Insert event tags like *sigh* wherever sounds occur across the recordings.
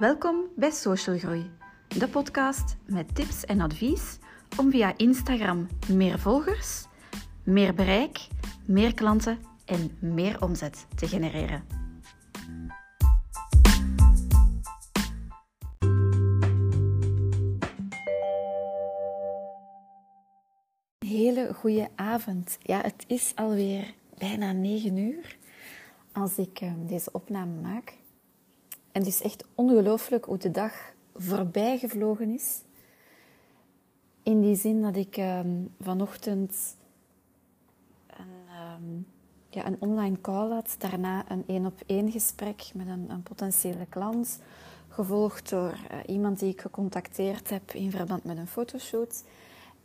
Welkom bij Social Groei, de podcast met tips en advies om via Instagram meer volgers, meer bereik, meer klanten en meer omzet te genereren. Hele goede avond. Ja, het is alweer bijna 9 uur als ik ehm, deze opname maak. En het is echt ongelooflijk hoe de dag voorbij gevlogen is. In die zin dat ik um, vanochtend een, um, ja, een online call had, daarna een één op één gesprek met een, een, potentiële klant, gevolgd door uh, iemand die ik gecontacteerd heb in verband met een fotoshoot.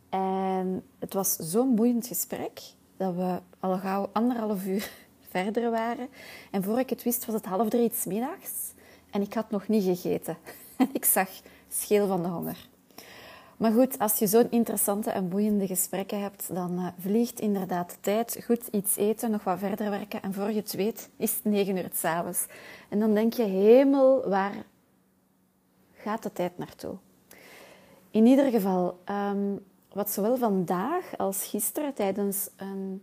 En het was zo'n boeiend gesprek dat we al gauw anderhalf uur *laughs* verder waren. En voor ik het wist was het half drie middags en ik had nog niet gegeten. *laughs* En ik zag scheel van de honger. Maar goed, als je zo'n interessante en boeiende gesprekken hebt, dan uh, vliegt inderdaad de tijd. Goed, iets eten, nog wat verder werken en voor je het weet is het negen uur s'avonds. En dan denk je, hemel, waar gaat de tijd naartoe? In ieder geval, um, wat zowel vandaag als gisteren tijdens een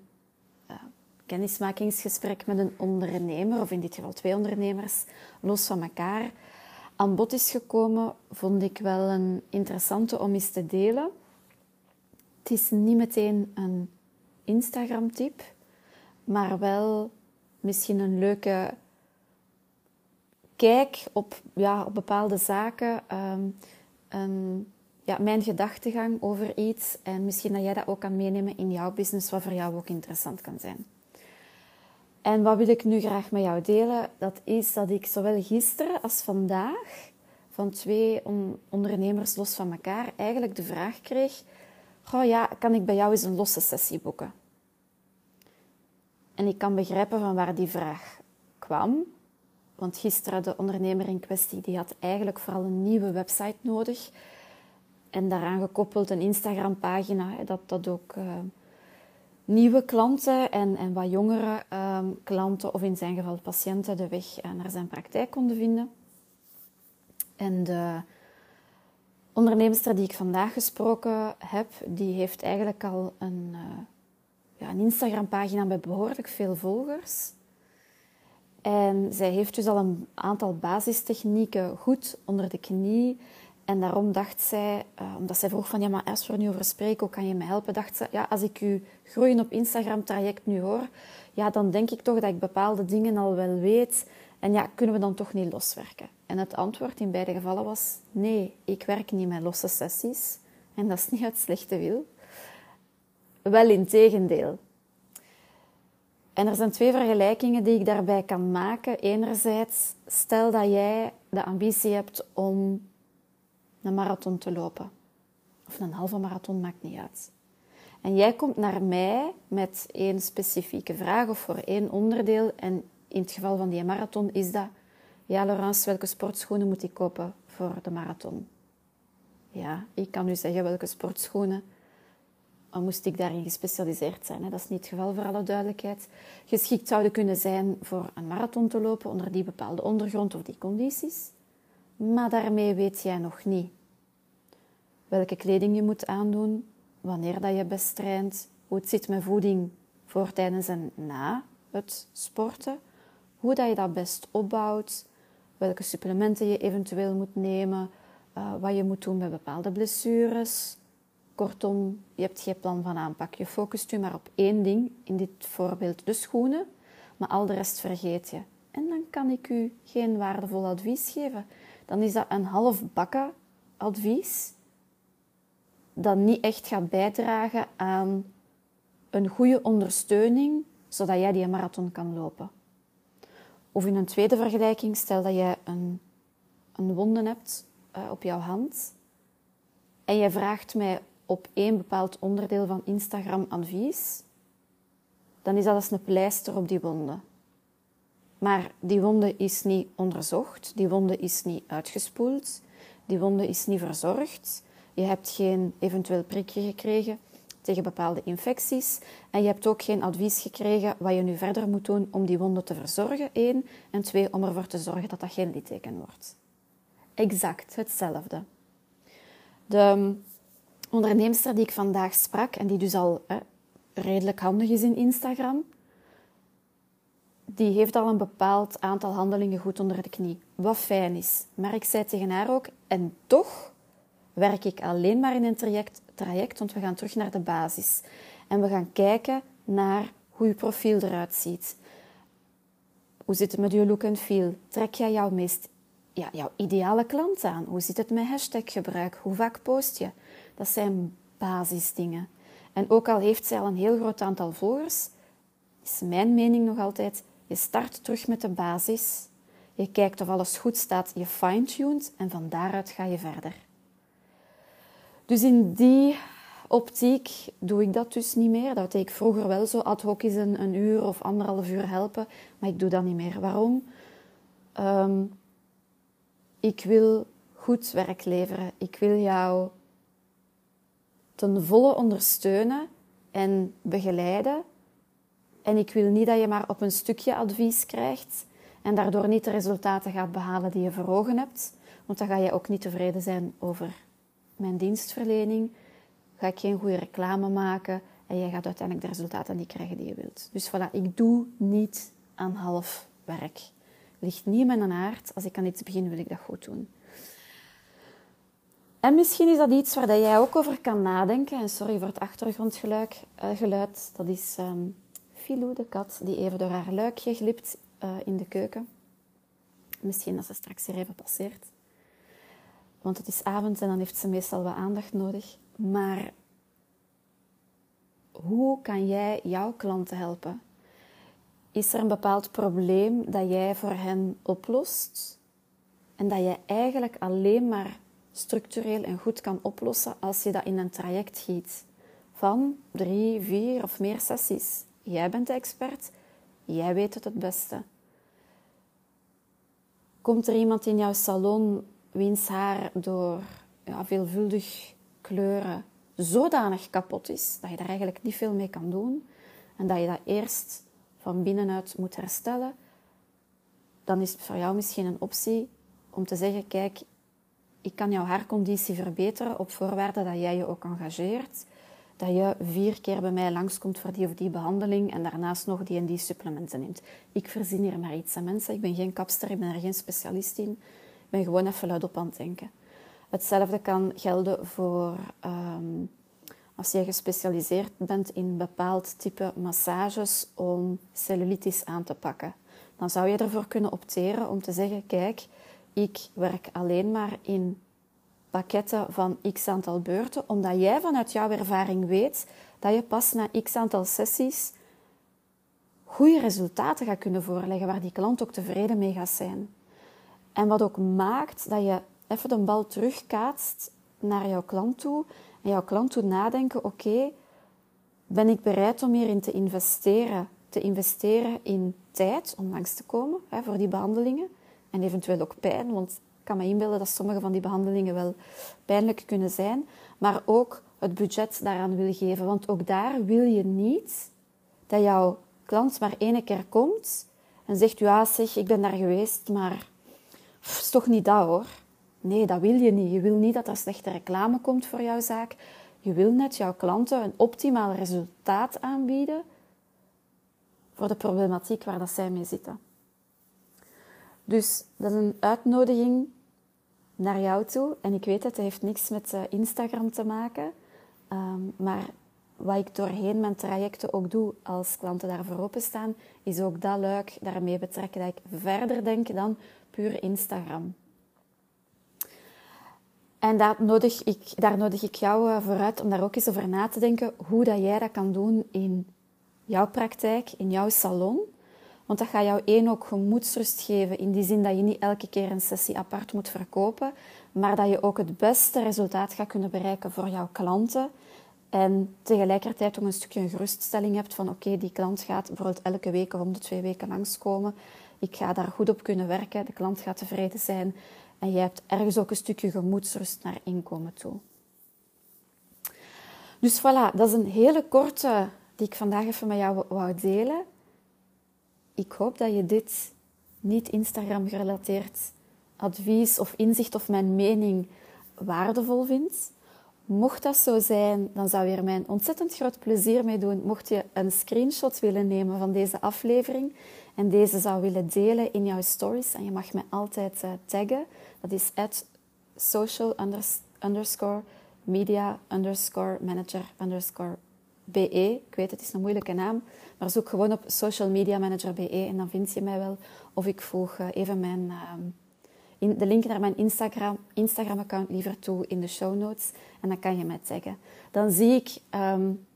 kennismakingsgesprek met een ondernemer, of in dit geval twee ondernemers, los van elkaar, aan bod is gekomen, vond ik wel een interessante om eens te delen. Het is niet meteen een Instagram-tip, maar wel misschien een leuke kijk op, ja, op bepaalde zaken. Een, ja, mijn gedachtegang over iets. En misschien dat jij dat ook kan meenemen in jouw business, wat voor jou ook interessant kan zijn. En wat wil ik nu graag met jou delen? Dat is dat ik zowel gisteren als vandaag van twee ondernemers los van elkaar eigenlijk de vraag kreeg: Goh ja, kan ik bij jou eens een losse sessie boeken? En ik kan begrijpen van waar die vraag kwam. Want gisteren de ondernemer in kwestie die had eigenlijk vooral een nieuwe website nodig. En daaraan gekoppeld een Instagram-pagina, dat dat ook uh, nieuwe klanten en, en wat jongere uh, klanten, of in zijn geval patiënten, de weg uh, naar zijn praktijk konden vinden. En de onderneemster die ik vandaag gesproken heb, die heeft eigenlijk al een, uh, ja, een Instagram-pagina met behoorlijk veel volgers. En zij heeft dus al een aantal basistechnieken goed onder de knie. En daarom dacht zij, uh, omdat zij vroeg van ja, maar als we er nu over spreken, hoe kan je me helpen? Dacht ze, ja, als ik uw groeien op Instagram traject nu hoor, ja, dan denk ik toch dat ik bepaalde dingen al wel weet. En ja, kunnen we dan toch niet loswerken? En het antwoord in beide gevallen was nee, ik werk niet met losse sessies. En dat is niet uit slechte wil. Wel in tegendeel. En er zijn twee vergelijkingen die ik daarbij kan maken. Enerzijds, stel dat jij de ambitie hebt om een marathon te lopen. Of een halve marathon, maakt niet uit. En jij komt naar mij met één specifieke vraag of voor één onderdeel. En in het geval van die marathon is dat... Ja, Laurence, welke sportschoenen moet ik kopen voor de marathon? Ja, ik kan u zeggen welke sportschoenen moest ik daarin gespecialiseerd zijn. Dat is niet het geval voor alle duidelijkheid. Geschikt zouden kunnen zijn voor een marathon te lopen onder die bepaalde ondergrond of die condities. Maar daarmee weet jij nog niet welke kleding je moet aandoen, wanneer dat je best traint, hoe het zit met voeding voor, tijdens en na het sporten, hoe dat je dat best opbouwt, welke supplementen je eventueel moet nemen, uh, wat je moet doen bij bepaalde blessures, Kortom, je hebt geen plan van aanpak. Je focust je maar op één ding, in dit voorbeeld de schoenen, maar al de rest vergeet je. En dan kan ik u geen waardevol advies geven. Dan is dat een half bakken advies dat niet echt gaat bijdragen aan een goede ondersteuning, zodat jij die marathon kan lopen. Of in een tweede vergelijking, stel dat je een, een wonde hebt uh, op jouw hand en je vraagt mij op één bepaald onderdeel van Instagram advies, dan is dat als een pleister op die wonde. Maar die wonde is niet onderzocht, die wonde is niet uitgespoeld, die wonde is niet verzorgd. Je hebt geen eventueel prikje gekregen tegen bepaalde infecties en je hebt ook geen advies gekregen wat je nu verder moet doen om die wonde te verzorgen, één, en twee, om ervoor te zorgen dat dat geen litteken wordt. exact hetzelfde. De onderneemster die ik vandaag sprak en die dus al redelijk handig is in Instagram, die heeft al een bepaald aantal handelingen goed onder de knie. Wat fijn is. Maar ik zei tegen haar ook, en toch werk ik alleen maar in een traject, traject want we gaan terug naar de basis. En we gaan kijken naar hoe je profiel eruit ziet. Hoe zit het met je look en feel? Trek jij jouw meest ja, jouw ideale klant aan? Hoe zit het met hashtaggebruik? Hoe vaak post je? Dat zijn basisdingen. En ook al heeft zij al een heel groot aantal volgers, is mijn mening nog altijd: je start terug met de basis. Je kijkt of alles goed staat, je fine-tuned en van daaruit ga je verder. Dus in die optiek doe ik dat dus niet meer. Dat deed ik vroeger wel zo ad hoc eens een, uur of anderhalf uur helpen, maar ik doe dat niet meer. Waarom? Um, ik wil goed werk leveren. Ik wil jou ten volle ondersteunen en begeleiden. En ik wil niet dat je maar op een stukje advies krijgt en daardoor niet de resultaten gaat behalen die je voor ogen hebt. Want dan ga je ook niet tevreden zijn over mijn dienstverlening. Ga ik geen goede reclame maken en jij gaat uiteindelijk de resultaten niet krijgen die je wilt. Dus voilà, ik doe niet aan half werk ligt niet in mijn aard. Als ik aan iets begin, wil ik dat goed doen. En misschien is dat iets waar jij ook over kan nadenken. En sorry voor het achtergrondgeluid. Geluid. Dat is um, Filou, de kat, die even door haar luikje glipt uh, in de keuken. Misschien als ze straks hier even passeert. Want het is avond en dan heeft ze meestal wat aandacht nodig. Maar hoe kan jij jouw klanten helpen? Is er een bepaald probleem dat jij voor hen oplost en dat je eigenlijk alleen maar structureel en goed kan oplossen als je dat in een traject giet van drie, vier of meer sessies? Jij bent de expert, jij weet het het beste. Komt er iemand in jouw salon wiens haar door ja, veelvuldig kleuren zodanig kapot is dat je daar eigenlijk niet veel mee kan doen en dat je dat eerst van binnenuit moet herstellen, dan is het voor jou misschien een optie om te zeggen: kijk, ik kan jouw haarconditie verbeteren op voorwaarde dat jij je ook engageert. Dat je vier keer bij mij langskomt voor die of die behandeling en daarnaast nog die en die supplementen neemt. Ik verzin hier maar iets aan mensen. Ik ben geen kapster, ik ben er geen specialist in. Ik ben gewoon even luid op aan het denken. Hetzelfde kan gelden voor um, als je gespecialiseerd bent in bepaald type massages om cellulitis aan te pakken, dan zou je ervoor kunnen opteren om te zeggen: kijk, ik werk alleen maar in pakketten van x aantal beurten, omdat jij vanuit jouw ervaring weet dat je pas na x aantal sessies goede resultaten gaat kunnen voorleggen, waar die klant ook tevreden mee gaat zijn. En wat ook maakt dat je even de bal terugkaatst naar jouw klant toe en jouw klant doet nadenken, oké, ben ik bereid om hierin te investeren? Te investeren in tijd om langs te komen hè, voor die behandelingen. En eventueel ook pijn, want ik kan me inbeelden dat sommige van die behandelingen wel pijnlijk kunnen zijn. Maar ook het budget daaraan wil geven. Want ook daar wil je niet dat jouw klant maar één keer komt en zegt, ja zeg, ik ben daar geweest, maar het is toch niet dat hoor. Nee, dat wil je niet. Je wil niet dat er slechte reclame komt voor jouw zaak. Je wil net jouw klanten een optimaal resultaat aanbieden voor de problematiek waar dat zij mee zitten. Dus dat is een uitnodiging naar jou toe. En ik weet het, het heeft niks met eh, Instagram te maken. Ehm, maar wat ik doorheen mijn trajecten ook doe als klanten daarvoor openstaan, is ook dat luik daarmee betrekken dat ik verder denk dan puur Instagram. En daar nodig, ik, daar nodig ik jou eh, vooruit om daar ook eens over na te denken hoe dat jij dat kan doen in jouw praktijk, in jouw salon. Want dat gaat jou één ook gemoedsrust geven, in die zin dat je niet elke keer een sessie apart moet verkopen, maar dat je ook het beste resultaat gaat kunnen bereiken voor jouw klanten. En tegelijkertijd ook een stukje geruststelling hebt van oké, die klant gaat bijvoorbeeld elke week of om de twee weken langskomen. Ik ga daar goed op kunnen werken, de klant gaat tevreden zijn en je hebt ergens ook een stukje gemoedsrust naar inkomen toe. Dus voilà, dat is een hele korte die ik vandaag even met jou wou delen. Ik hoop dat je dit niet Instagram gerelateerd advies of inzicht of mijn mening waardevol vindt. Mocht dat zo zijn, dan zou je er mij ontzettend groot plezier mee doen. Mocht je een screenshot willen nemen van deze aflevering en deze zou willen delen in jouw stories, en je mag me altijd uh, taggen, dat is at social underscore media underscore manager underscore BE. Ik weet, het is een moeilijke naam, maar zoek gewoon op social media manager BE en dan vind je mij wel. Of ik voeg uh, even mijn, uh, in, de link naar mijn Instagram, Instagram-account liever toe in de show notes en dan kan je mij taggen. Dan zie ik um,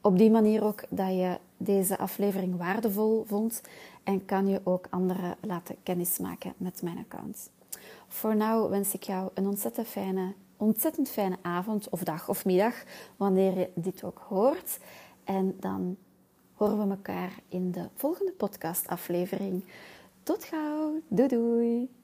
op die manier ook dat je deze aflevering waardevol vond en kan je ook anderen laten kennismaken met mijn account. Voor nu wens ik jou een ontzettend fijne, ontzettend fijne avond of dag of middag, wanneer je dit ook hoort. En dan horen we elkaar in de volgende podcastaflevering. Tot gauw. Doei doei.